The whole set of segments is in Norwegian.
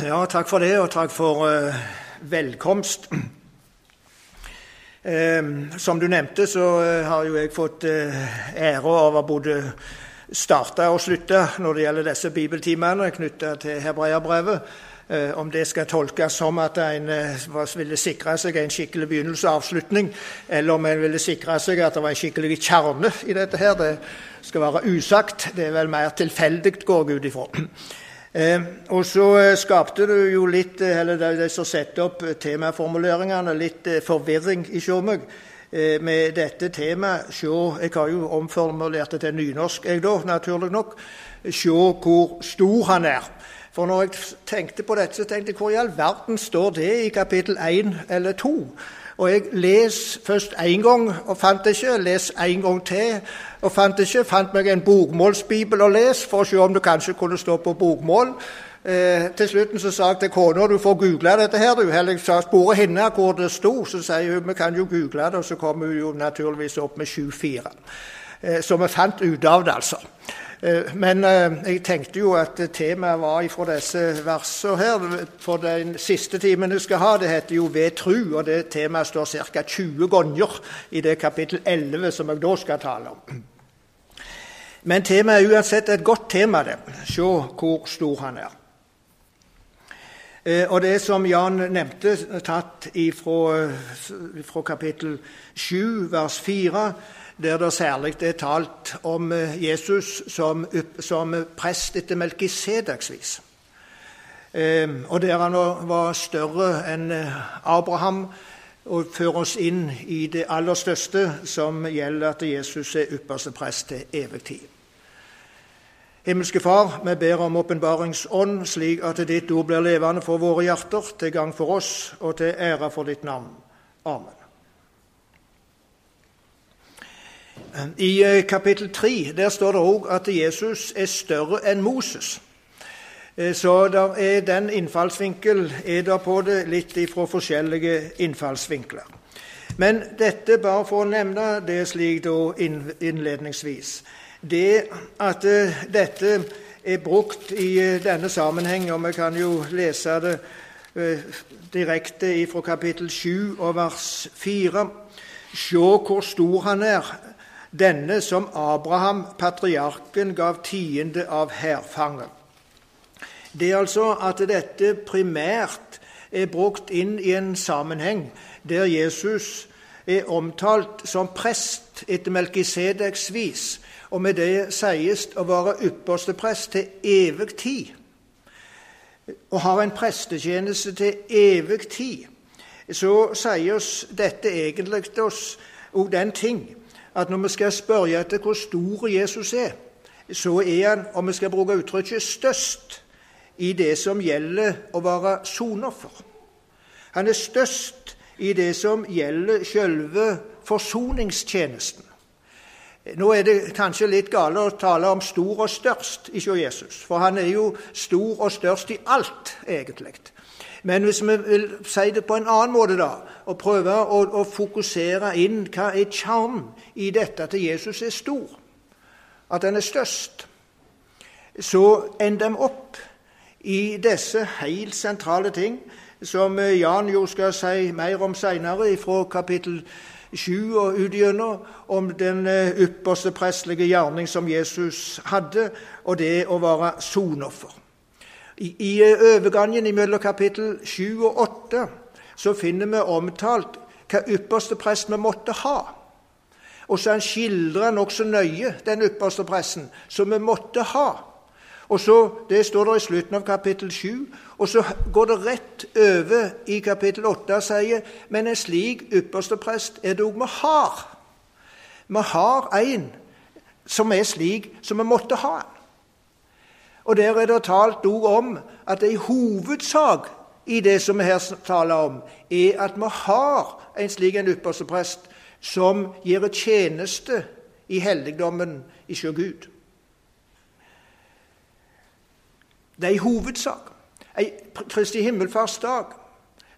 Ja, takk for det, og takk for uh, velkomst. Uh, som du nevnte, så uh, har jo jeg fått ære av å både starte og slutte når det gjelder disse bibeltimene knytta til hebreerbrevet. Om det skal tolkes som at en ville sikre seg en skikkelig begynnelse og avslutning, eller om en ville sikre seg at det var en skikkelig kjerne i dette, her, det skal være usagt. Det er vel mer tilfeldig, går jeg ut ifra. Eh, og så eh, skapte du jo litt, eh, eller de som setter opp temaformuleringene, litt eh, forvirring i meg eh, med dette temaet. Se, jeg har jo omformulert det til nynorsk, jeg da, naturlig nok. Se hvor stor han er. For når jeg tenkte på dette, så tenkte jeg hvor i all verden står det i kapittel 1 eller 2? Og jeg les først én gang og fant det ikke. Les en gang til og fant ikke. Fant meg en bokmålsbibel å lese for å se om det kanskje kunne stå på bokmål. Eh, til slutten så sa jeg til kona du får google dette her, du. Eller jeg sa henne hvor det sto. Så sier hun vi kan jo google det, og så kom hun jo naturligvis opp med 7-4. Eh, så vi fant ut av det, altså. Eh, men eh, jeg tenkte jo at temaet var fra disse versene her. For den siste timen jeg skal ha, det heter jo 'Ved tru', og det temaet står ca. 20 ganger i det kapittel 11 som jeg da skal tale om. Men temaet er uansett et godt tema, det. Se hvor stor han er. Eh, og det som Jan nevnte, tatt fra kapittel 7, vers 4 der det særlig er talt om eh, Jesus som, som prest etter Melkisedeks vis. Ehm, og der han var større enn eh, Abraham, og fører oss inn i det aller største, som gjelder at Jesus er ypperste prest til evig tid. Himmelske Far, vi ber om åpenbaringsånd, slik at ditt ord blir levende for våre hjerter, til gang for oss og til ære for ditt navn. Amen. I eh, kapittel 3 der står det òg at Jesus er større enn Moses. Eh, så er den innfallsvinkel er der på det, litt ifra forskjellige innfallsvinkler. Men dette bare for å nevne det slik da innledningsvis. Det at eh, dette er brukt i denne sammenheng, og vi kan jo lese det direkte fra kapittel 7 og vers 4. Se hvor stor han er, denne som Abraham, patriarken, gav tiende av hærfanget. Det er altså at dette primært er brukt inn i en sammenheng der Jesus er omtalt som prest etter Melkisedeks vis, og med det sies å være ypperste prest til evig tid. Og har en prestetjeneste til evig tid, så sier oss dette egentlig oss òg den ting at når vi skal spørre etter hvor stor Jesus er, så er han, om vi skal bruke uttrykket, størst i det som gjelder å være sonoffer. Han er størst i det som gjelder selve forsoningstjenesten. Nå er det kanskje litt gale å tale om stor og størst hos Jesus, for han er jo stor og størst i alt, egentlig. Men hvis vi vil si det på en annen måte, da, og prøve å, å fokusere inn hva er kjernen i dette at Jesus er stor, at han er størst, så ender de opp i disse helt sentrale ting som Jan jo skal si mer om seinere, fra kapittel 7 og utgjennom, om den eh, ypperste prestelige gjerning som Jesus hadde, og det å være sonoffer. I, I overgangen mellom kapittel 7 og 8 så finner vi omtalt hva ypperste prest vi måtte ha. Og så skildrer han nokså nøye den ypperste presten som vi måtte ha. Og så, Det står der i slutten av kapittel 7. Og så går det rett over i kapittel 8 og sier men en slik ypperste prest er det òg vi har. Vi har en som er slik som vi måtte ha han. Og der er det talt òg om at det i hovedsak i det som vi her taler om, er at vi har en slik en ypperste prest som gjør tjeneste i helligdommen hos Gud. Det er en hovedsak En Kristi himmelfartsdag,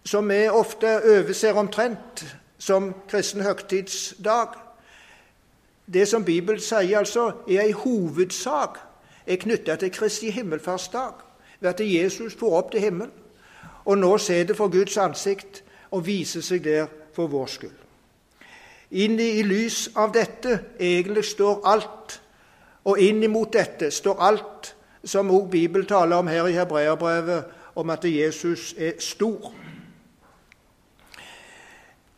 som vi ofte overser omtrent som kristen høgtidsdag. Det som Bibelen sier, altså, er en hovedsak er knytta til Kristi himmelfartsdag. ved at Jesus får opp til himmelen, og nå ser det for Guds ansikt og viser seg der for vår skyld. Inn i lys av dette egentlig står alt, og inn imot dette står alt som også Bibelen taler om her i Hebreerbrevet, om at Jesus er stor.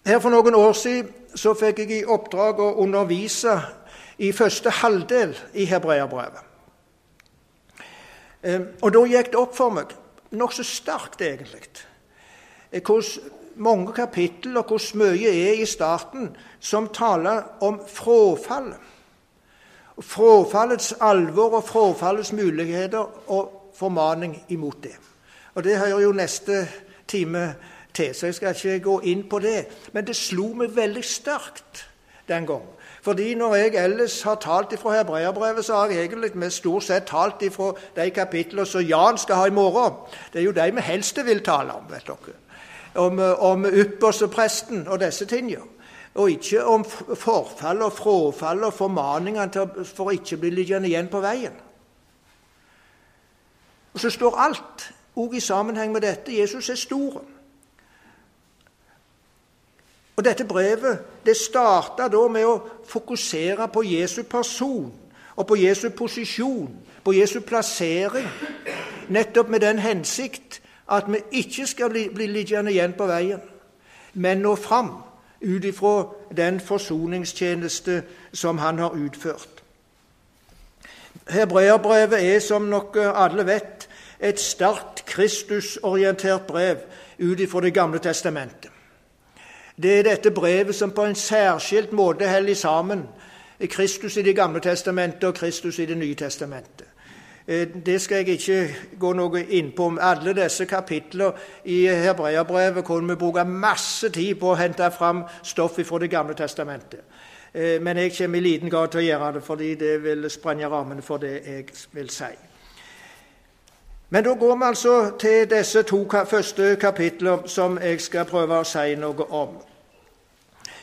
Her For noen år siden så fikk jeg i oppdrag å undervise i første halvdel i Hebreerbrevet. Ehm, og da gikk det opp for meg, nokså sterkt egentlig, hvordan mange kapittel og hvor mye er i starten som taler om frafallet. Frafallets alvor og frafallets muligheter og formaning imot det. Og Det hører jo neste time til, så jeg skal ikke gå inn på det. Men det slo meg veldig sterkt den gang. Fordi når jeg ellers har talt ifra hebreerbrevet, så har jeg egentlig med stort sett talt ifra de kapitlene som Jan skal ha i morgen. Det er jo de vi helst vil tale om, vet dere om, om ypperstepresten og disse tingene. Og ikke om forfall og frafall og formaningene for å ikke bli liggende igjen på veien. Og Så står alt òg i sammenheng med dette. Jesus er stor. Og Dette brevet det starta da med å fokusere på Jesu person og på Jesu posisjon, på Jesu plassering, nettopp med den hensikt at vi ikke skal bli, bli liggende igjen på veien, men nå fram ut ifra den forsoningstjeneste som han har utført. Hebreerbrevet er, som dere alle vet, et sterkt Kristusorientert brev ut ifra Det gamle testamentet. Det er dette brevet som på en særskilt måte holder sammen Kristus i Det gamle testamentet og Kristus i Det nye testamentet. Eh, det skal jeg ikke gå noe inn på. Alle disse kapitler i Hebreabrevet kunne vi bruke masse tid på å hente fram stoff fra Det gamle testamentet. Eh, men jeg kommer i liten grad til å gjøre det, fordi det vil sprenge rammene for det jeg vil si. Men da går vi altså til disse to første kapitler som jeg skal prøve å si noe om.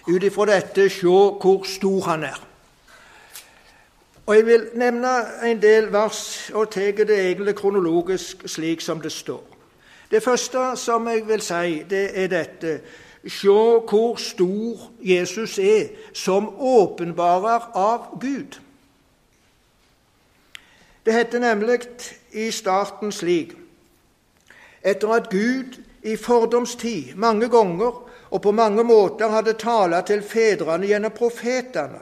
Ut ifra dette se hvor stor han er. Og Jeg vil nevne en del vers og tar det egentlig kronologisk slik som det står. Det første som jeg vil si, det er dette Se hvor stor Jesus er som åpenbarer av Gud. Det heter nemlig i starten slik Etter at Gud i fordomstid mange ganger og på mange måter hadde talt til fedrene gjennom profetene,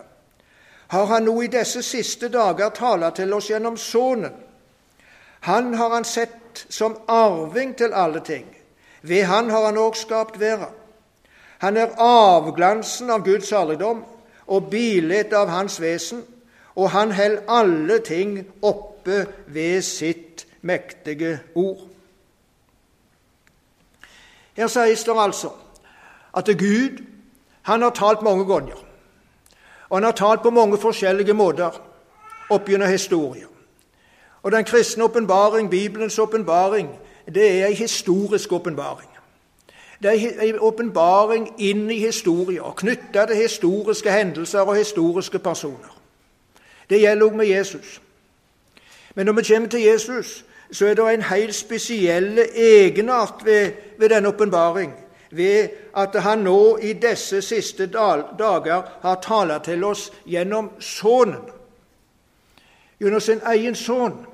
har han nå i disse siste dager tala til oss gjennom Sønnen. Han har han sett som arving til alle ting. Ved han har han òg skapt verden. Han er avglansen av Guds herligdom og bildet av Hans vesen, og han holder alle ting oppe ved sitt mektige ord. Her sies det altså at Gud han har talt mange ganger. Og han har talt på mange forskjellige måter opp gjennom historien. Og den kristne åpenbaring, Bibelens åpenbaring, det er en historisk åpenbaring. Det er en åpenbaring inn i historien, knytta til historiske hendelser og historiske personer. Det gjelder også med Jesus. Men når vi kommer til Jesus, så er det en helt spesiell egenart ved, ved denne åpenbaring ved at han nå i disse siste dager har talt til oss gjennom Sønnen. Gjennom sin egen sønn.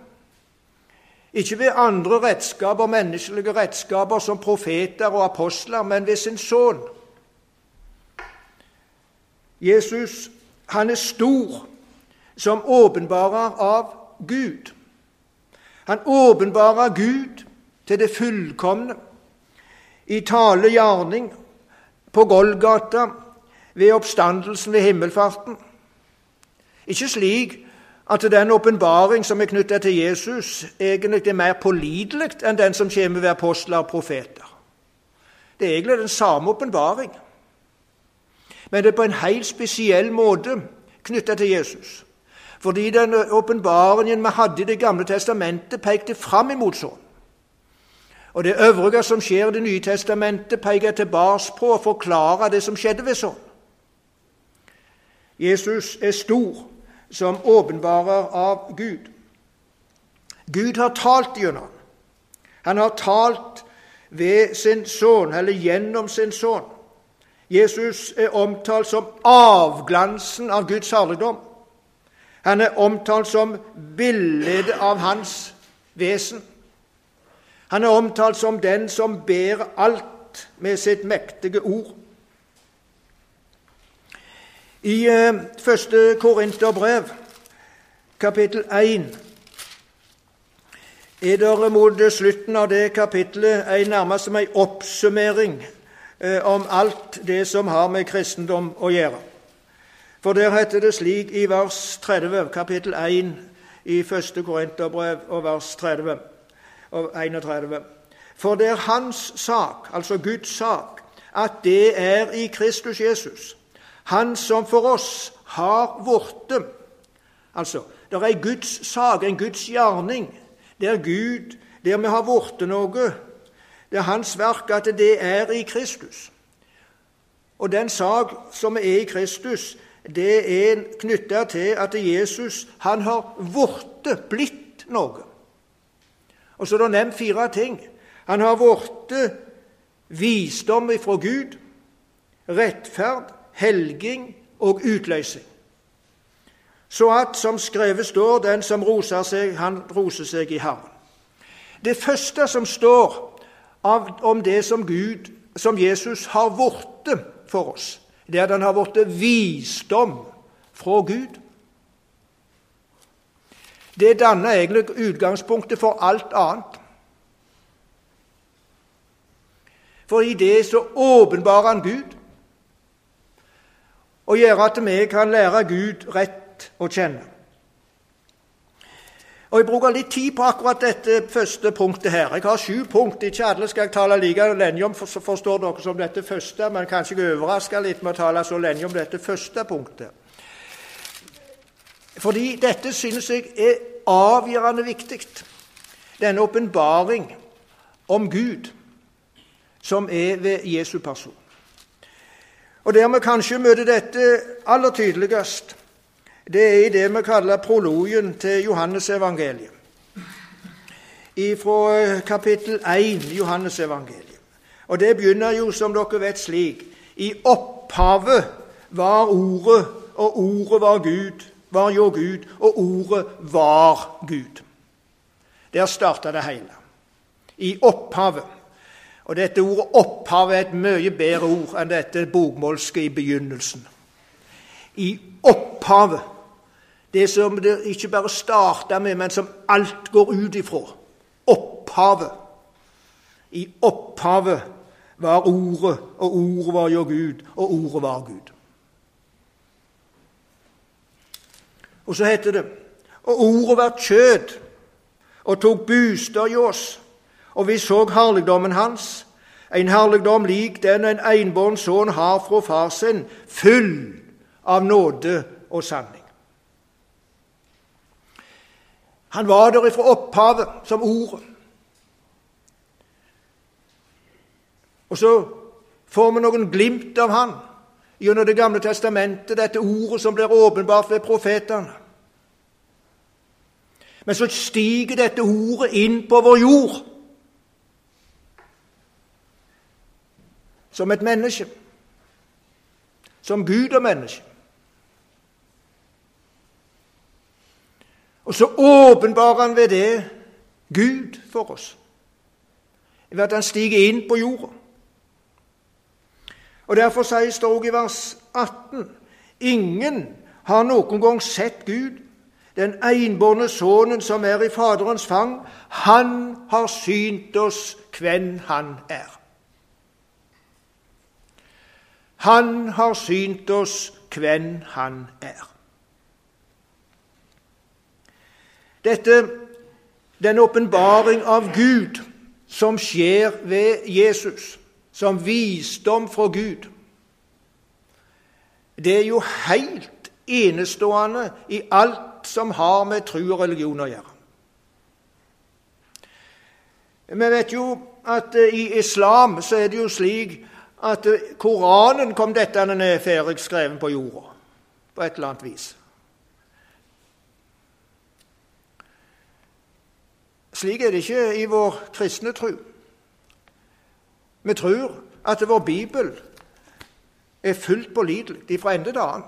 Ikke ved andre redskaper, menneskelige redskaper som profeter og apostler, men ved sin sønn. Jesus han er stor som åpenbarer av Gud. Han åpenbarer Gud til det fullkomne i tale gjerning på Golgata ved oppstandelsen ved himmelfarten. Ikke slik at den åpenbaring som er knyttet til Jesus, egentlig er mer pålitelig enn den som kommer ved apostler og profeter. Det er egentlig den samme åpenbaring, men det er på en helt spesiell måte knyttet til Jesus. Fordi den åpenbaringen vi hadde i Det gamle testamentet, pekte fram imot sånn. Og det øvrige som skjer i Det nye testamentet, peker tilbake på å forklare det som skjedde ved sånn. Jesus er stor som åpenbarer av Gud. Gud har talt gjennom ham. Han har talt ved sin sønn, eller gjennom sin sønn. Jesus er omtalt som avglansen av Guds herligdom. Han er omtalt som bildet av hans vesen. Han er omtalt som den som ber alt med sitt mektige ord. I eh, første Korinterbrev, kapittel 1, er det mot slutten av det kapittelet en nærmest som en oppsummering eh, om alt det som har med kristendom å gjøre. For der heter det slik i vers 30, kapittel 1 i første Korinterbrev og vers 30 og 31. For det er hans sak, altså Guds sak, at det er i Kristus Jesus han som for oss har vorte Altså, det er en Guds sak, en Guds gjerning, der Gud, der vi har vorte noe. Det er Hans verk at det er i Kristus. Og den sak som er i Kristus, det er knytta til at Jesus han har vorte, blitt noe. Og så er det nevnt fire ting. Han har blitt visdom ifra Gud, rettferd, helging og utløsing. Så at, som skrevet står, den som roser seg, han roser seg i Herren. Det første som står av, om det som Gud, som Jesus har blitt for oss, det er at han har blitt visdom fra Gud. Det danner egentlig utgangspunktet for alt annet. For i det så åpenbarer han Gud og gjør at vi kan lære Gud rett å kjenne. Og Jeg bruker litt tid på akkurat dette første punktet her. Jeg har sju punkt. Ikke alle skal jeg tale like lenge om, forstår dere, som dette første, men kanskje jeg overrasker litt med å tale så lenge om dette første punktet. Fordi dette synes jeg er avgjørende viktig. Denne åpenbaring om Gud som er ved Jesu person. Og Der vi kanskje møter dette aller tydeligst, det er i det vi kaller prologen til Johannesevangeliet. Fra eh, kapittel 1 i Johannesevangeliet. Og Det begynner jo, som dere vet, slik I opphavet var Ordet, og Ordet var Gud, var jo Gud, og Ordet var Gud. Der starta det hele. I opphavet. Og dette ordet 'opphav' er et mye bedre ord enn dette bokmålske i begynnelsen. I opphavet, det som det ikke bare starta med, men som alt går ut ifra. Opphavet. I opphavet var Ordet, og Ordet var jo Gud, og Ordet var Gud. Og så heter det Og Ordet var kjød og tok bostad i oss og vi så herligdommen hans, en herligdom lik den en enbåren sønn har fra far sin, full av nåde og sanning. Han var der ifra opphavet som ordet. Og så får vi noen glimt av han gjennom Det gamle testamentet, dette ordet som blir åpenbart ved profetene. Men så stiger dette ordet inn på vår jord. som et menneske. Som Gud og menneske. Og så åpenbarer han ved det Gud for oss, ved at han stiger inn på jorda. Og Derfor sies det også i vers 18.: Ingen har noen gang sett Gud, den enbårne sønnen som er i Faderens fang. Han har synt oss hvem han er. Han har synt oss hvem han er. Dette, den åpenbaring av Gud som skjer ved Jesus, som visdom fra Gud, det er jo helt enestående i alt som har med tro og religion å gjøre. Vi vet jo at i islam så er det jo slik at Koranen kom dette ned ferdig skrevet på jorda på et eller annet vis. Slik er det ikke i vår kristne tro. Vi tror at vår bibel er fullt pålitelig fra ende til annen,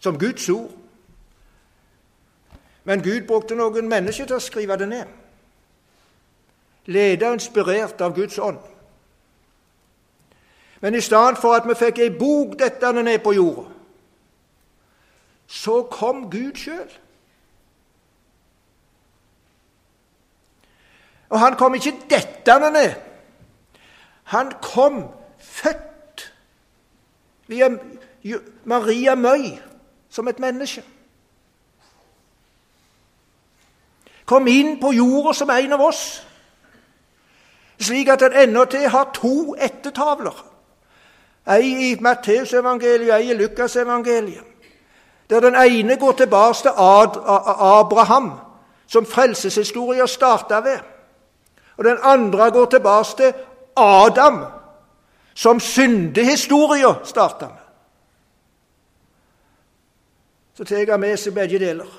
som Guds ord. Men Gud brukte noen mennesker til å skrive det ned. Leder inspirert av Guds ånd. Men i stedet for at vi fikk ei bok dettende ned på jorda, så kom Gud sjøl. Og han kom ikke dettende ned. Han kom født via Maria Møy som et menneske. Kom inn på jorda som en av oss, slik at han endatil har to ettertavler. Ei i Matteusevangeliet og ei i Lukasevangeliet. Der den ene går tilbake til Abraham, som frelseshistoria starta ved. Og den andre går tilbake til Adam, som syndehistoria starta med. Så tar jeg med seg begge deler.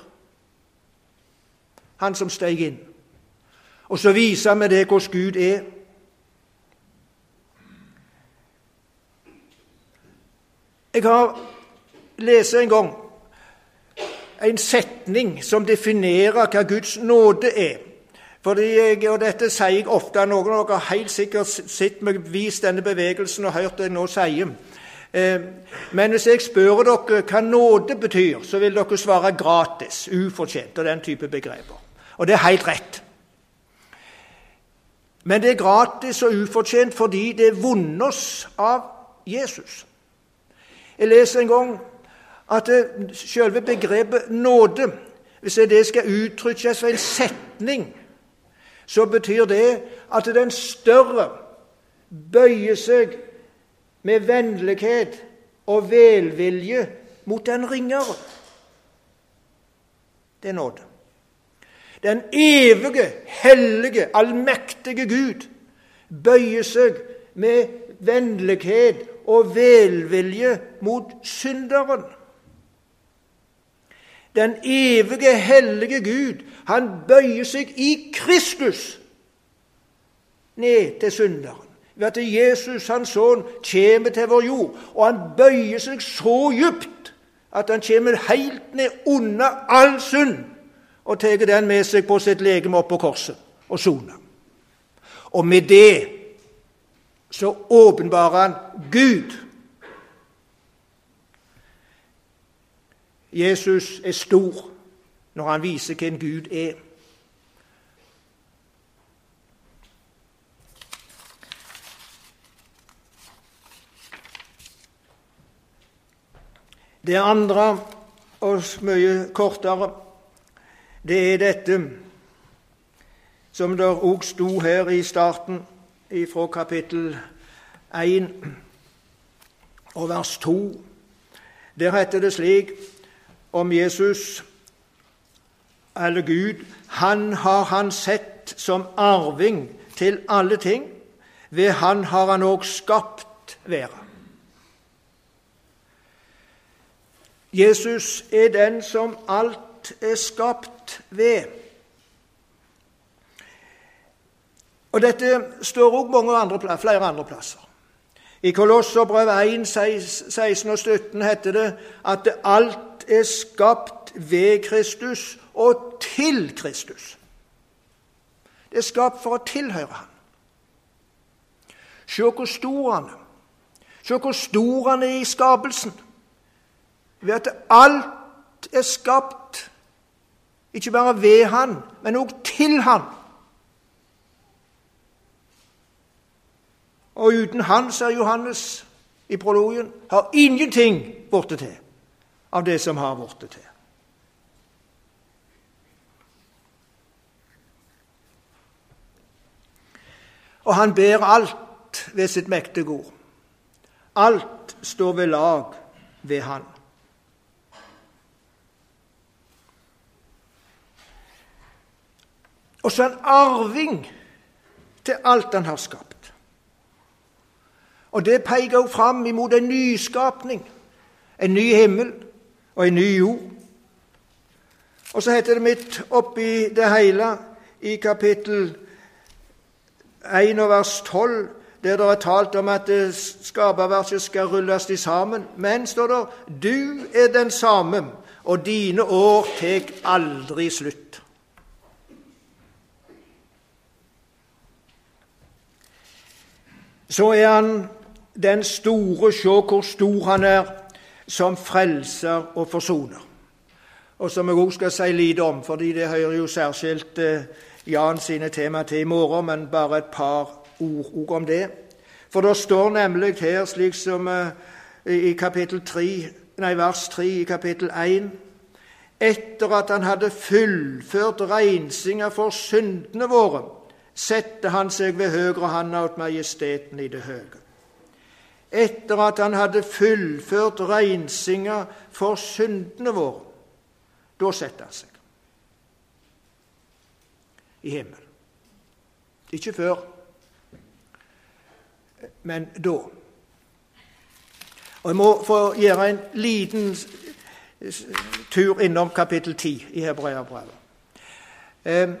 Han som steg inn. Og så viser vi det hvordan Gud er. Jeg har lest en gang en setning som definerer hva Guds nåde er. Fordi jeg, og Dette sier jeg ofte. Noen av dere har helt sikkert sett meg vise denne bevegelsen og hørt det jeg nå sier. Eh, men hvis jeg spør dere hva nåde betyr, så vil dere svare gratis, ufortjent og den type begreper. Og det er helt rett. Men det er gratis og ufortjent fordi det er vunnet oss av Jesus. Jeg leser en gang at selve begrepet nåde, hvis det skal uttrykkes ved en setning, så betyr det at den større bøyer seg med vennlighet og velvilje mot den ringere. Det er nåde. Den evige, hellige, allmektige Gud bøyer seg med vennlighet og velvilje mot synderen. Den evige, hellige Gud, han bøyer seg i Kristus ned til synderen. Ved at Jesus, hans sønn, kommer til vår jord, og han bøyer seg så djupt at han kommer helt ned under all synd og tar den med seg på sitt legeme opp på korset og soner. Og med det så åpenbarer han Gud. Jesus er stor når han viser hvem Gud er. Det andre, og mye kortere, det er dette som det òg sto her i starten fra kapittel 1 og vers 2. Der heter det slik om Jesus eller Gud Han har han sett som arving til alle ting. Ved han har han òg skapt verden. Jesus er den som alt er skapt ved. Og Dette står også mange andre, flere andre plasser. I Kolosserbrev 1, 16 og 17 heter det at alt er skapt ved Kristus og til Kristus. Det er skapt for å tilhøre ham. Se hvor stor han er. Se hvor stor han er i skapelsen ved at alt er skapt, ikke bare ved Han, men også til Han. Og uten Han, sier Johannes i prologen, har ingenting blitt til av det som har blitt til. Og han ber alt ved sitt mektige ord. Alt står ved lag ved Han. Og så en arving til alt han har skapt. Og det peker også fram imot en nyskapning. En ny himmel og en ny jord. Og så heter det midt oppi det hele i kapittel 1 og vers 12, der det er talt om at skaperverket skal rulles sammen. Men, står det, du er den samme, og dine år tek aldri slutt. Så er han den store, se hvor stor han er, som frelser og forsoner. Og som jeg òg skal si lite om, fordi det hører jo særskilt eh, Jan sine tema til i morgen, men bare et par ord om det. For det står nemlig her, slik som uh, i kapittel 3, nei, vers 3 i kapittel 1 Etter at han hadde fullført rensinga for syndene våre, sette han seg ved høyre handa åt majesteten i det høye. Etter at han hadde fullført rensinga for syndene våre, da setter han seg i himmelen. Ikke før, men da. Og Jeg må få gjøre en liten tur innom kapittel 10 i Hebreabrevet. Ehm,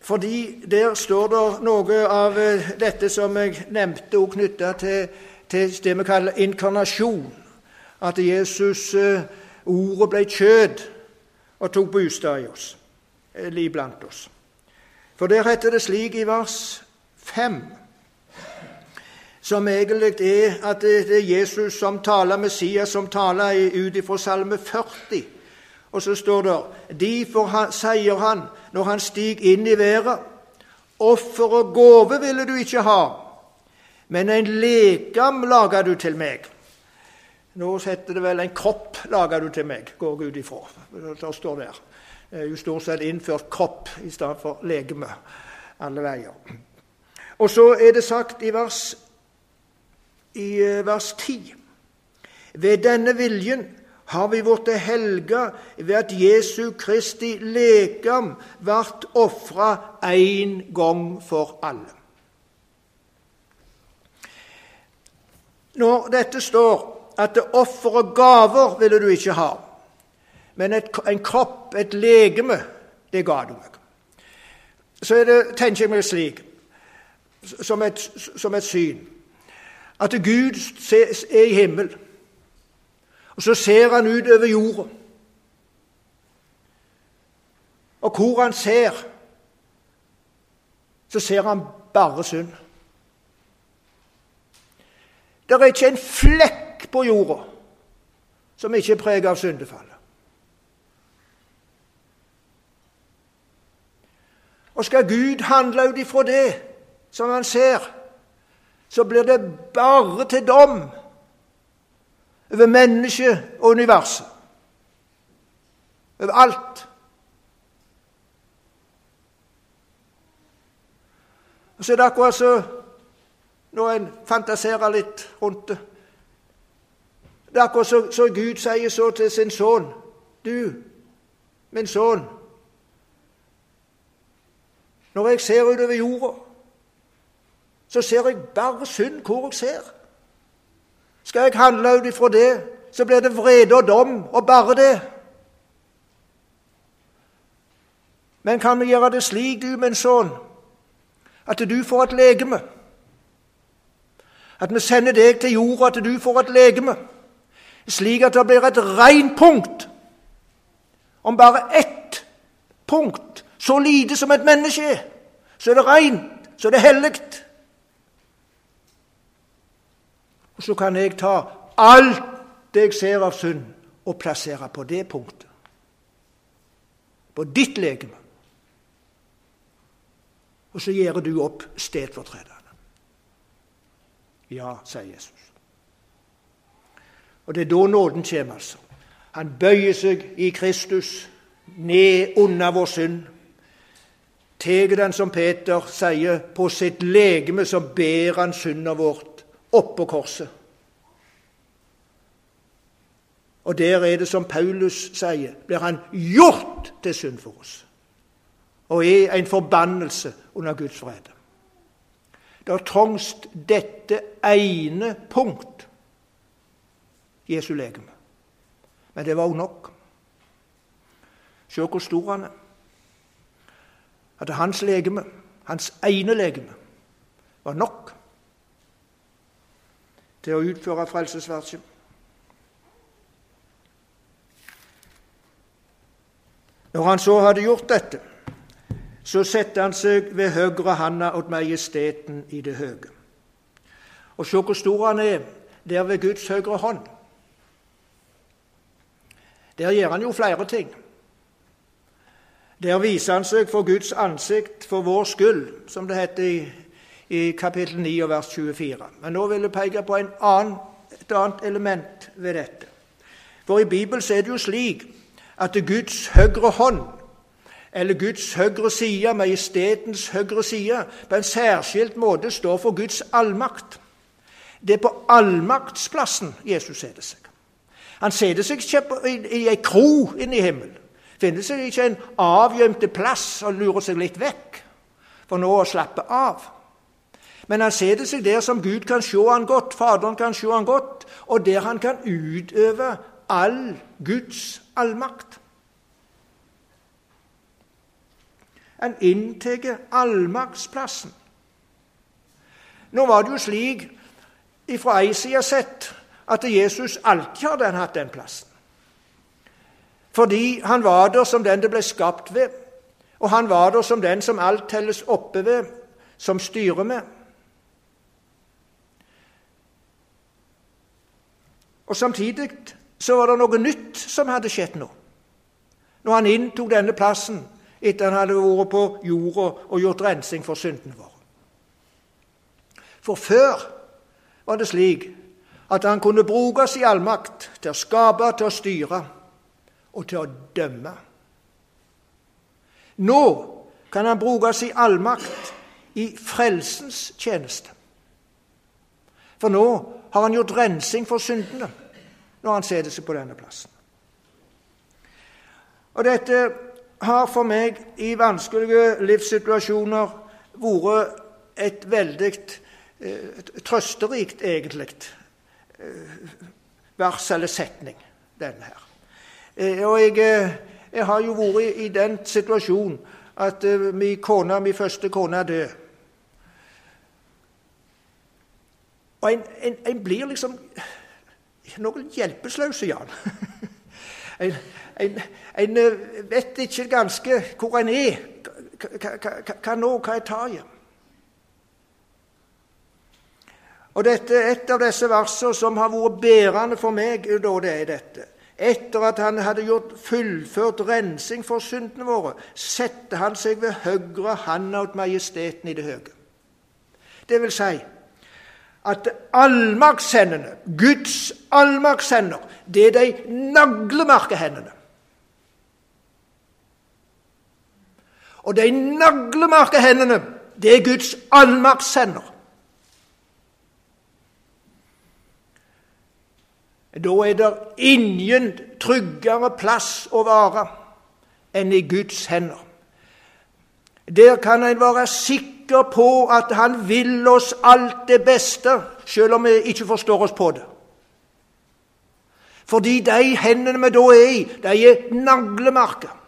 fordi der står det noe av eh, dette som jeg nevnte, og knytta til, til, det vi kaller inkarnasjon. At Jesus, eh, ordet, ble kjød og tok bostad i oss, eller iblant oss. For der heter det slik i vers 5, som egentlig er at det er Jesus som taler, Messias som taler ut ifra Salme 40. Og så står det Derfor sier han når han stiger inn i været Offer og gave ville du ikke ha, men en lekam lager du til meg. Nå heter det vel en kropp lager du til meg, går ut ifra. Det står der er jo stort sett innført kropp i stedet for legeme alle veier. Og så er det sagt i vers, i eh, vers 10 Ved denne viljen har vi blitt helga ved at Jesu Kristi lekam vart ofra én gang for alle. Når dette står at det offer og gaver ville du ikke ha, men et, en kropp, et legeme, det ga du meg. Så er det, tenker jeg meg slik, som et, som et syn, at Gud er i himmel, og så ser han ut over jorda. Og hvor han ser, så ser han bare synd. Det er ikke en flekk på jorda som ikke er preget av syndefallet. Og skal Gud handle ut ifra det som han ser, så blir det bare til dom over mennesket og universet. Over alt. Og så er det akkurat så når en fantaserer litt rundt det Det er akkurat så, så Gud sier så til sin sønn Du, min sønn når jeg ser utover jorda, så ser jeg bare synd hvor jeg ser. Skal jeg handle ut ifra det, så blir det vrede og dom, og bare det. Men kan vi gjøre det slik, du, min sønn, at du får et legeme? At vi sender deg til jorda, at du får et legeme, slik at det blir et regnpunkt om bare ett punkt så lite som et menneske er, Så er det rent, så er det hellig. Og så kan jeg ta alt det jeg ser av synd, og plassere på det punktet. På ditt legeme. Og så gjør du opp stedfortrederne. Ja, sier Jesus. Og det er da nåden kommer, altså. Han bøyer seg i Kristus ned under vår synd tar den, som Peter sier, på sitt legeme, så ber han syndet vårt oppå korset. Og der er det som Paulus sier, blir han gjort til synd for oss. Og er en forbannelse under Guds vrede. Det trongst dette ene punkt, Jesu legeme. Men det var òg nok. Se hvor stor han er. At hans legeme, hans ene legeme, var nok til å utføre frelsesverket. Når han så hadde gjort dette, så setter han seg ved høyre handa åt majesteten i det høye. Og se hvor stor han er der ved Guds høyre hånd. Der gjør han jo flere ting. Der viser han seg for Guds ansikt for vår skyld, som det heter i, i kapittel 9 og vers 24. Men nå vil jeg peke på annen, et annet element ved dette. For i Bibelen er det jo slik at Guds høyre hånd, eller Guds høyre side, majestetens høyre side, på en særskilt måte står for Guds allmakt. Det er på allmaktsplassen Jesus setter seg. Han setter seg ikke i, i ei kro inne i himmelen. Finner seg ikke en avgjemte plass og lurer seg litt vekk for nå å slappe av. Men han setter seg der som Gud kan se han godt, Faderen kan se han godt, og der han kan utøve all Guds allmakt. Han inntar allmaktsplassen. Nå var det jo slik fra ei side sett at Jesus alltid hadde hatt den plassen. Fordi han var der som den det ble skapt ved, og han var der som den som alt telles oppe ved, som styrer med. Og Samtidig så var det noe nytt som hadde skjedd nå, når han inntok denne plassen etter han hadde vært på jorda og gjort rensing for syndene våre. For før var det slik at han kunne bruke sin allmakt til å skape, til å styre og til å dømme. Nå kan han bruke sin allmakt i frelsens tjeneste. For nå har han gjort rensing for syndene når han setter seg på denne plassen. Og Dette har for meg i vanskelige livssituasjoner vært et veldig eh, trøsterikt, egentlig, eh, vers eller setning, denne her. Eh, og jeg, eh, jeg, har jo vært i den situasjonen at eh, min kone, min første kone er død. Og en, en, en blir liksom noe hjelpeløs, Jan. en, en, en, vet ikke ganske hvor en er. Hva nå? Hva tar i? Og dette er et av disse versene som har vært bærende for meg. da det er dette. Etter at han hadde gjort fullført rensing for syndene våre, satte han seg ved høyre handa åt majesteten i det høye. Det vil si at allmaktshendene, Guds allmaktshender, det er de naglemarke Og de naglemarka hendene, det er Guds allmaktshender. Da er det ingen tryggere plass å være enn i Guds hender. Der kan en være sikker på at Han vil oss alt det beste, selv om vi ikke forstår oss på det. Fordi de hendene vi da er i, de er naglemarker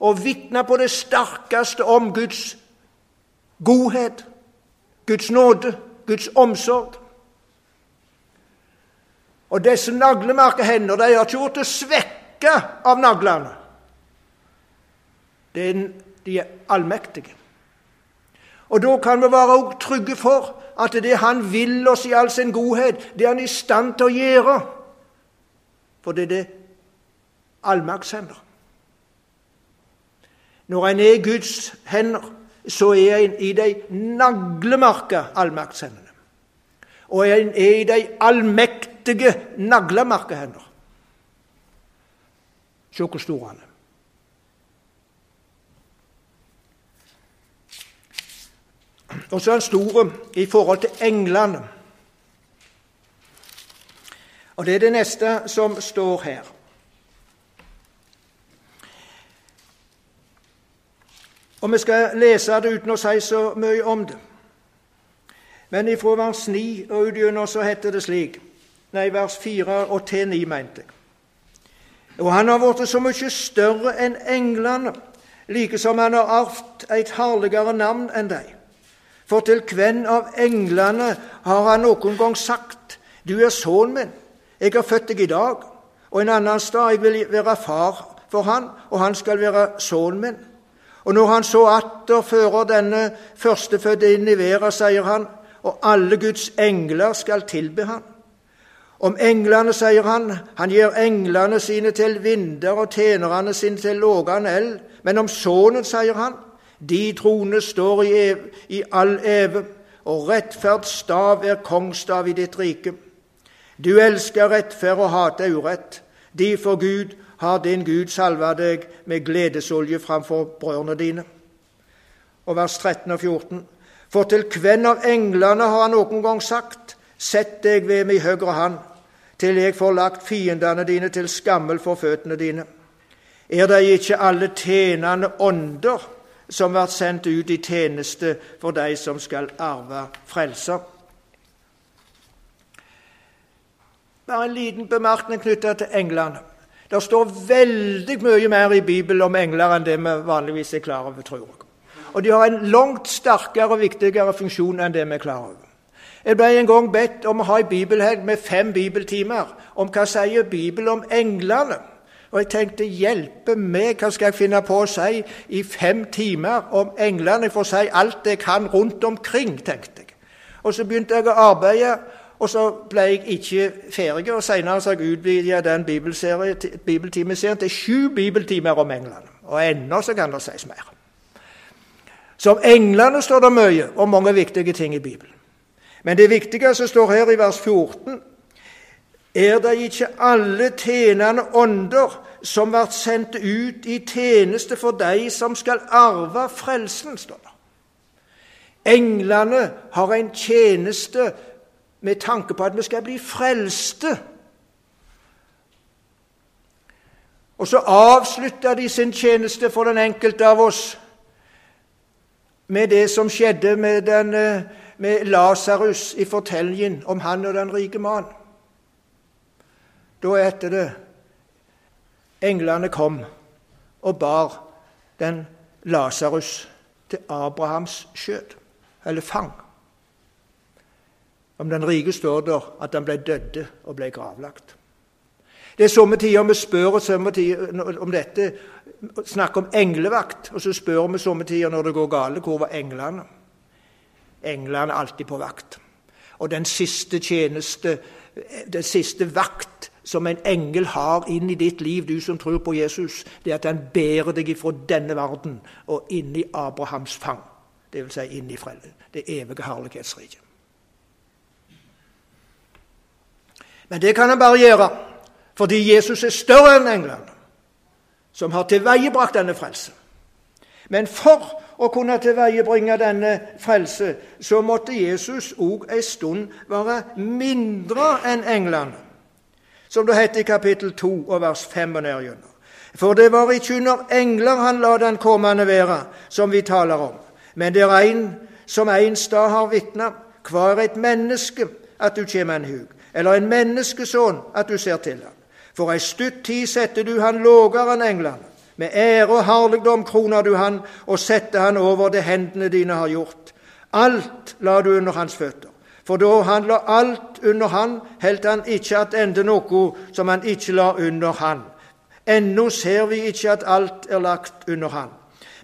og vitne på det sterkeste om Guds godhet, Guds nåde, Guds omsorg. Og disse naglemerkehender de har ikke blitt svekka av naglene. de er allmektige. Og Da kan vi være trygge for at det Han vil oss i all sin godhet, det er Han i stand til å gjøre. For det er det allmaktshender. Når en er i Guds hender, så er en i de naglemarka allmaktshendene. Og en er i de allmektige naglemarka hender. Se hvor stor han er. Og så er han stor i forhold til englene. Og det er det neste som står her. Og Vi skal lese det uten å si så mye om det. Men ifra vers 9 og utgjennom så heter det slik Nei, vers 4 og til 9, mente jeg. Og han har blitt så mye større enn englene, like som han har arvet et herligere navn enn deg. For til hvem av englene har han noen gang sagt:" Du er sønnen min, jeg har født deg i dag. Og en annen sted jeg vil være far for han, og han skal være sønnen min. Og når han så atter fører denne førstefødte inn i verden, sier han, og alle Guds engler skal tilbe han. Om englene sier han, han gir englene sine til vinder og tjenerne sine til lågan eld. Men om Sønnen sier han, de trone står i, ev, i all eve, og rettferds stav er kongstav i ditt rike. Du elsker rettferd og hater urett. De for Gud har din Gud salva deg med gledesolje framfor brødrene dine. Og vers 13 og 14. For til hvem av englene har han noen gang sagt:" Sett deg ved min høyre hand, til jeg får lagt fiendene dine til skammel for føttene dine. Er det ikke alle tjenende ånder som blir sendt ut i tjeneste for de som skal arve frelser? Bare en liten bemerkning knyttet til englene. Det står veldig mye mer i Bibelen om engler enn det vi vanligvis er klar over, tror jeg. Og de har en langt sterkere og viktigere funksjon enn det vi er klar over. Jeg ble en gang bedt om å ha en bibelhelg med fem bibeltimer om hva sier Bibelen om englene. Og jeg tenkte hjelpe meg, hva skal jeg finne på å si i fem timer om englene? Jeg får si alt jeg kan rundt omkring, tenkte jeg. Og så begynte jeg å arbeide, og så ble jeg ikke ferdig. og Senere har jeg utvidet den bibeltimeserien til sju bibeltimer om England. Og ennå så kan det sies mer. Så om englene står det mye og mange viktige ting i Bibelen. Men det viktige som står her i vers 14, er det ikke alle tjenende ånder som blir sendt ut i tjeneste for de som skal arve frelsen, står det. Englene har en tjeneste med tanke på at vi skal bli frelste. Og så avslutta de sin tjeneste for den enkelte av oss med det som skjedde med, den, eh, med Lasarus i fortellingen om han og den rike mann. Da etter det englene kom og bar den Lasarus til Abrahams skjød, eller fang. Om den rike står der at han ble dødde og ble gravlagt. Det er somme tider vi spør om dette, snakker om englevakt, og så spør vi somme tider når det går galt, hvor var englene? Englene er alltid på vakt. Og den siste tjeneste, den siste vakt som en engel har inn i ditt liv, du som tror på Jesus, det er at han bærer deg fra denne verden og inn i Abrahams fang. Dvs. Si inn i det evige herlighetsriket. Men det kan han bare gjøre fordi Jesus er større enn englene, som har tilveiebrakt denne frelse. Men for å kunne tilveiebringe denne frelse, så måtte Jesus òg en stund være mindre enn englene, som det heter i kapittel 2 og vers 5 og nedgjennom. For det var ikke under engler han la den kommende være, som vi taler om, men det er en som en stad har vitna, hva er et menneske at du kommer en hug? Eller en menneskesønn at du ser til ham. For ei stutt tid setter du han lågere enn englene. Med ære og herligdom kroner du han og setter han over det hendene dine har gjort. Alt la du under hans føtter. For da han la alt under han, holdt han ikke at ende noe som han ikke la under han. Ennå ser vi ikke at alt er lagt under han.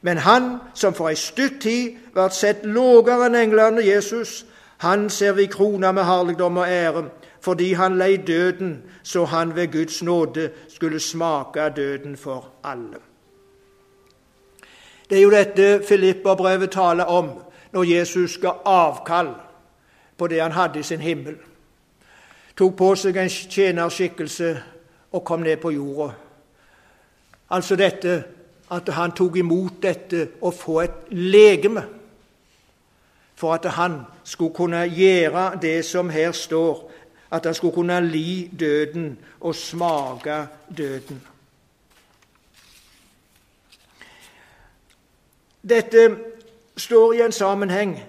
Men han som for ei stutt tid ble sett lågere enn englene, Jesus, han ser vi krona med herligdom og ære fordi han lei døden, så han ved Guds nåde skulle smake av døden for alle. Det er jo dette Filippa-brevet taler om når Jesus ga avkall på det han hadde i sin himmel. Tok på seg en tjenerskikkelse og kom ned på jorda. Altså dette at han tok imot dette å få et legeme. For at han skulle kunne gjøre det som her står, at han skulle kunne li døden og smake døden. Dette står i en sammenheng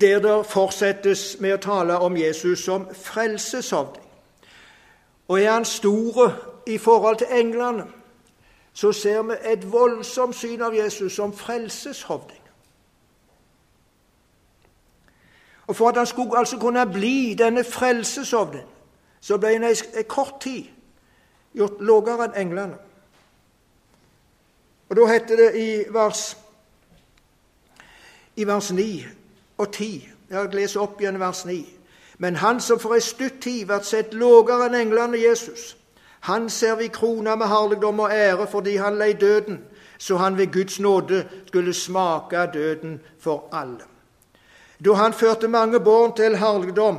der det fortsettes med å tale om Jesus som frelseshovding. Og er han stor i forhold til englene, så ser vi et voldsomt syn av Jesus som frelseshovding. Og For at han skulle altså kunne bli denne frelsesovnen, så ble han i kort tid gjort lavere enn englene. Og Da heter det i vers, i vers 9 og 10 Jeg leser opp igjen vers 9. Men han som for ei stutt tid blir sett lavere enn englene Jesus, han ser vi krona med herligdom og ære fordi han lei døden, så han ved Guds nåde skulle smake døden for alle. Da han førte mange barn til herligdom,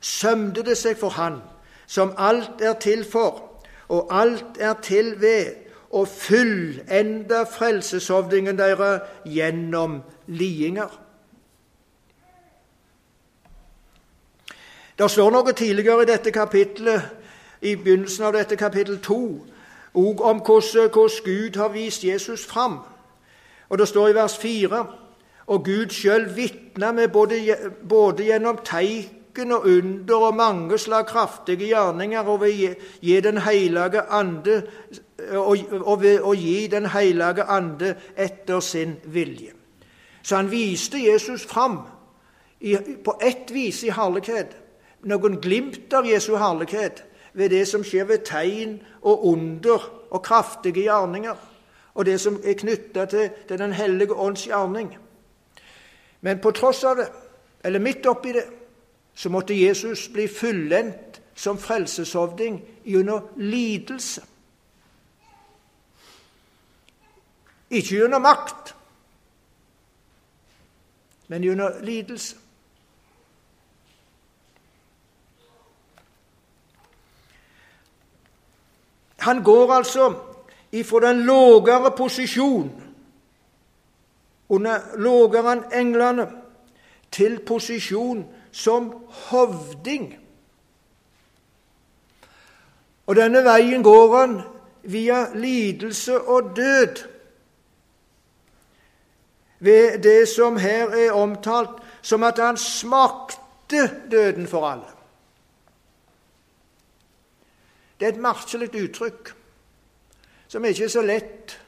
sømde det seg for han, som alt er til for, og alt er til ved, å fullende frelseshovdingen deres gjennom lidinger. Det står noe tidligere i dette kapitlet i begynnelsen av dette kapittel 2 òg om hvordan Gud har vist Jesus fram. Og Det står i vers 4 og Gud sjøl vitna med både, både, gjennom teiken og under og mange slag kraftige gjerninger og ved gi den hellige ande og, og ved å Den ande etter sin vilje. Så han viste Jesus fram i, på ett vis i herlighet. Noen glimt av Jesu herlighet ved det som skjer ved tegn og under og kraftige gjerninger, og det som er knytta til Den hellige ånds gjerning. Men på tross av det, eller midt oppi det, så måtte Jesus bli fullendt som frelseshovding gjennom lidelse. Ikke gjennom makt, men gjennom lidelse. Han går altså ifra den lågere posisjon, under lågere enn englene, til posisjon som hovding. Og denne veien går han via lidelse og død. Ved det som her er omtalt som at han smakte døden for alle. Det er et merkelig uttrykk som ikke er så lett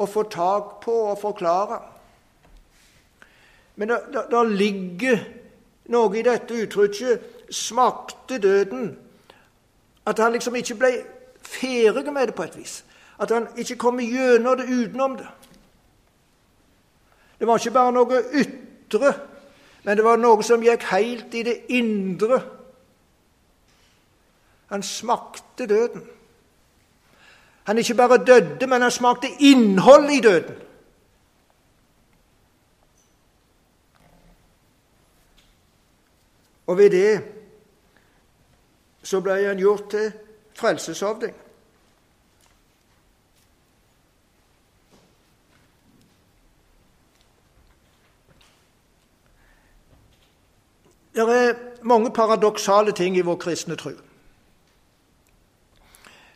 å få tak på og forklare. Men det, ligger noe i dette uttrykket 'smakte døden'. At han liksom ikke ble ferdig med det på et vis. At han ikke kom gjennom det utenom det. Det var ikke bare noe ytre, men det var noe som gikk helt i det indre han smakte døden. Han ikke bare døde, men han smakte innhold i døden. Og ved det så ble han gjort til frelseshovding. Det er mange paradoksale ting i vår kristne tro.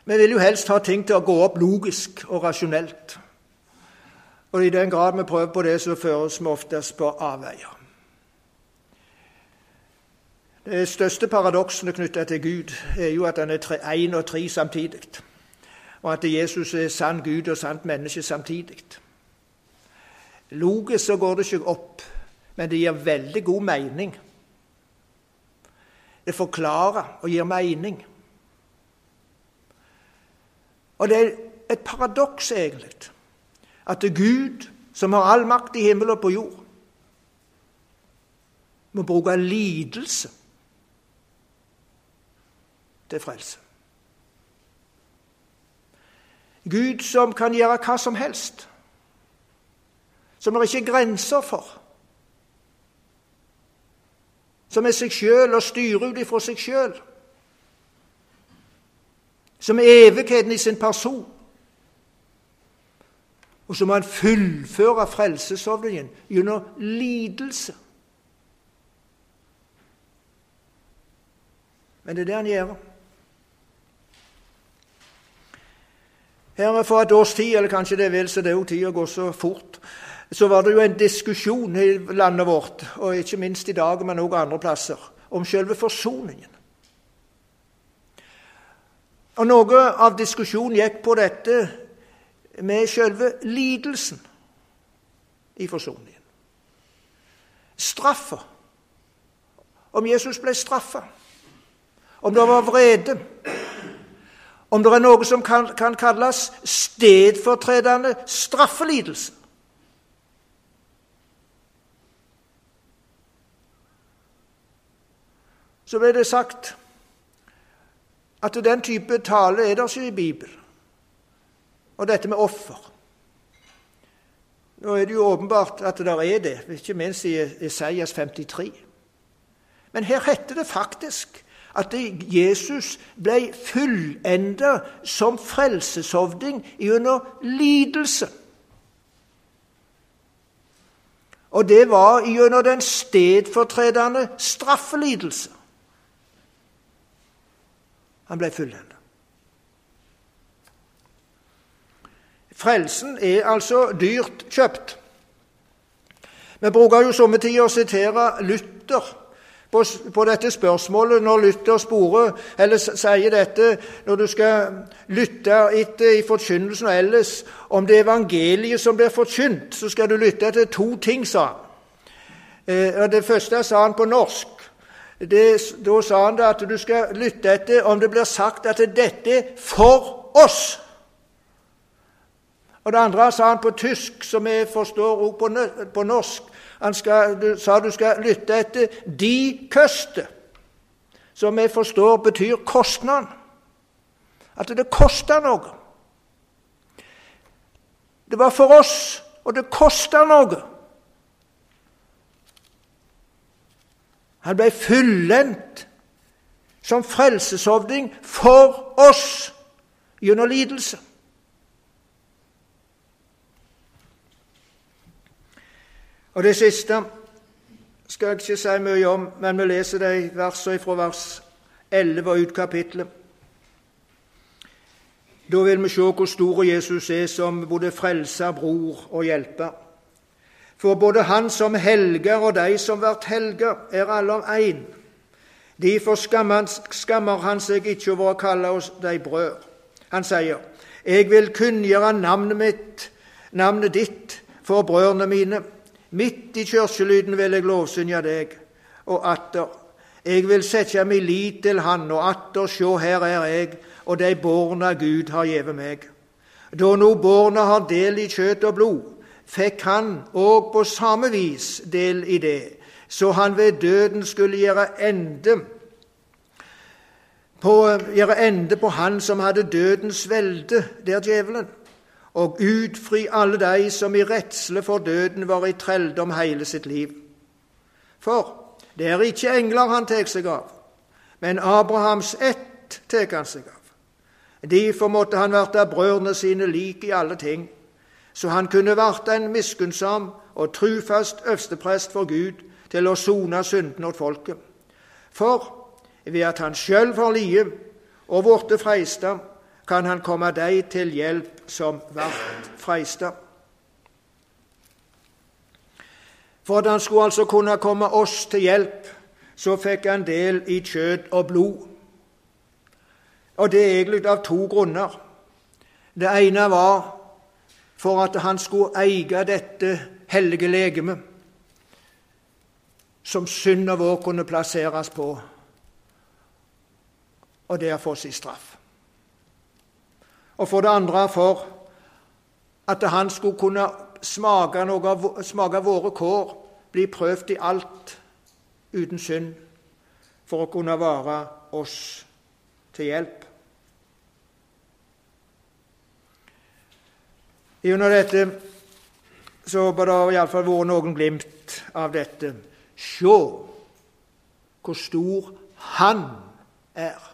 Vi vil jo helst ha ting til å gå opp logisk og rasjonelt. Og i den grad vi prøver på det, så føres vi oftest på avveier. Det største paradoksene knytta til Gud er jo at han er én og tre samtidig. Og at Jesus er sann Gud og sant menneske samtidig. Logisk så går det ikke opp, men det gir veldig god mening. Det forklarer og gir mening. Og det er et paradoks, egentlig, at det er Gud, som har all makt i himmel og på jord, må bruke lidelse til frelse. Gud som kan gjøre hva som helst, som det ikke er grenser for, som er seg sjøl og styrer ut ifra seg sjøl som er evigheten i sin person. Og så må han fullføre frelsesordningen gjennom lidelse. Men det er det han gjør. Her For et års tid, eller kanskje det vil, så det er jo tida går så fort, så var det jo en diskusjon i landet vårt, og ikke minst i dag, men også andre plasser, om selve forsoningen. Og Noe av diskusjonen gikk på dette med selve lidelsen i forsoningen. Straffa. Om Jesus ble straffa. Om det var vrede. Om det er noe som kan, kan kalles stedfortredende straffelidelse. Så ble det sagt at den type tale er der ikke i Bibelen. Og dette med offer. Nå er det jo åpenbart at det er det, ikke minst i Isaias 53. Men her heter det faktisk at Jesus ble fullenda som frelseshovding gjennom lidelse. Og det var gjennom den stedfortredende straffelidelse. Han ble fullenda. Frelsen er altså dyrt kjøpt. Vi bruker jo somme tider å sitere Luther på, på, dette spørsmålet når Luther sporer, eller sier dette når du skal lytte etter i forkynnelsen og ellers om det evangeliet som blir forkynt, så skal du lytte etter to ting, sa han. Eh, det første sa han på norsk. Det, da sa han at du skal lytte etter om det blir sagt at dette er for oss. Og det andre sa han på tysk, som jeg forstår også på norsk. Han skal, du, sa du skal lytte etter 'de køste', som jeg forstår betyr kostnad. At det koster noe. Det var for oss, og det koster noe. Han ble fullendt som frelseshovding for oss gjennom lidelse. Og det siste skal jeg ikke si mye om, men vi leser de versene fra vers 11 og ut kapittelet. Da vil vi se hvor stor Jesus er som både frelser, bror og hjelper. For både han som helger og de som blir helger, er alle av én. Derfor skammer han seg ikke over å kalle oss de brød. Han sier, Jeg vil kunngjøre navnet mitt, navnet ditt, for brødrene mine. Midt i kirkelyden vil jeg lovsynge deg, og atter. Jeg vil sette min lit til Han, og atter sjå, her er jeg, og de borna Gud har gjeve meg. Da nå borna har del i kjøtt og blod, fikk han òg på samme vis del i det, så han ved døden skulle gjøre ende på, gjøre ende på han som hadde dødens velde, der djevelen, og utfri alle de som i redsle for døden var i trelldom hele sitt liv. For det er ikke engler han tar seg av, men Abrahams ett tar han seg av. Derfor måtte han verte brødrene sine lik i alle ting så han kunne verte en miskunnsom og trufast øversteprest for Gud til å sone syndene åt folket. For ved at han sjøl var lide og vorte freista, kan han komme deg til hjelp som vart freista. For at han skulle altså kunne komme oss til hjelp, så fikk han del i kjøtt og blod. Og det er egentlig av to grunner. Det ene var for at han skulle eie dette hellige legemet, som synda vår kunne plasseres på, og det er for sin straff. Og for det andre for at han skulle kunne smake, noe, smake våre kår, bli prøvd i alt uten synd, for å kunne være oss til hjelp. Gjennom dette så bør det iallfall vært noen glimt av dette. Se hvor stor Han er.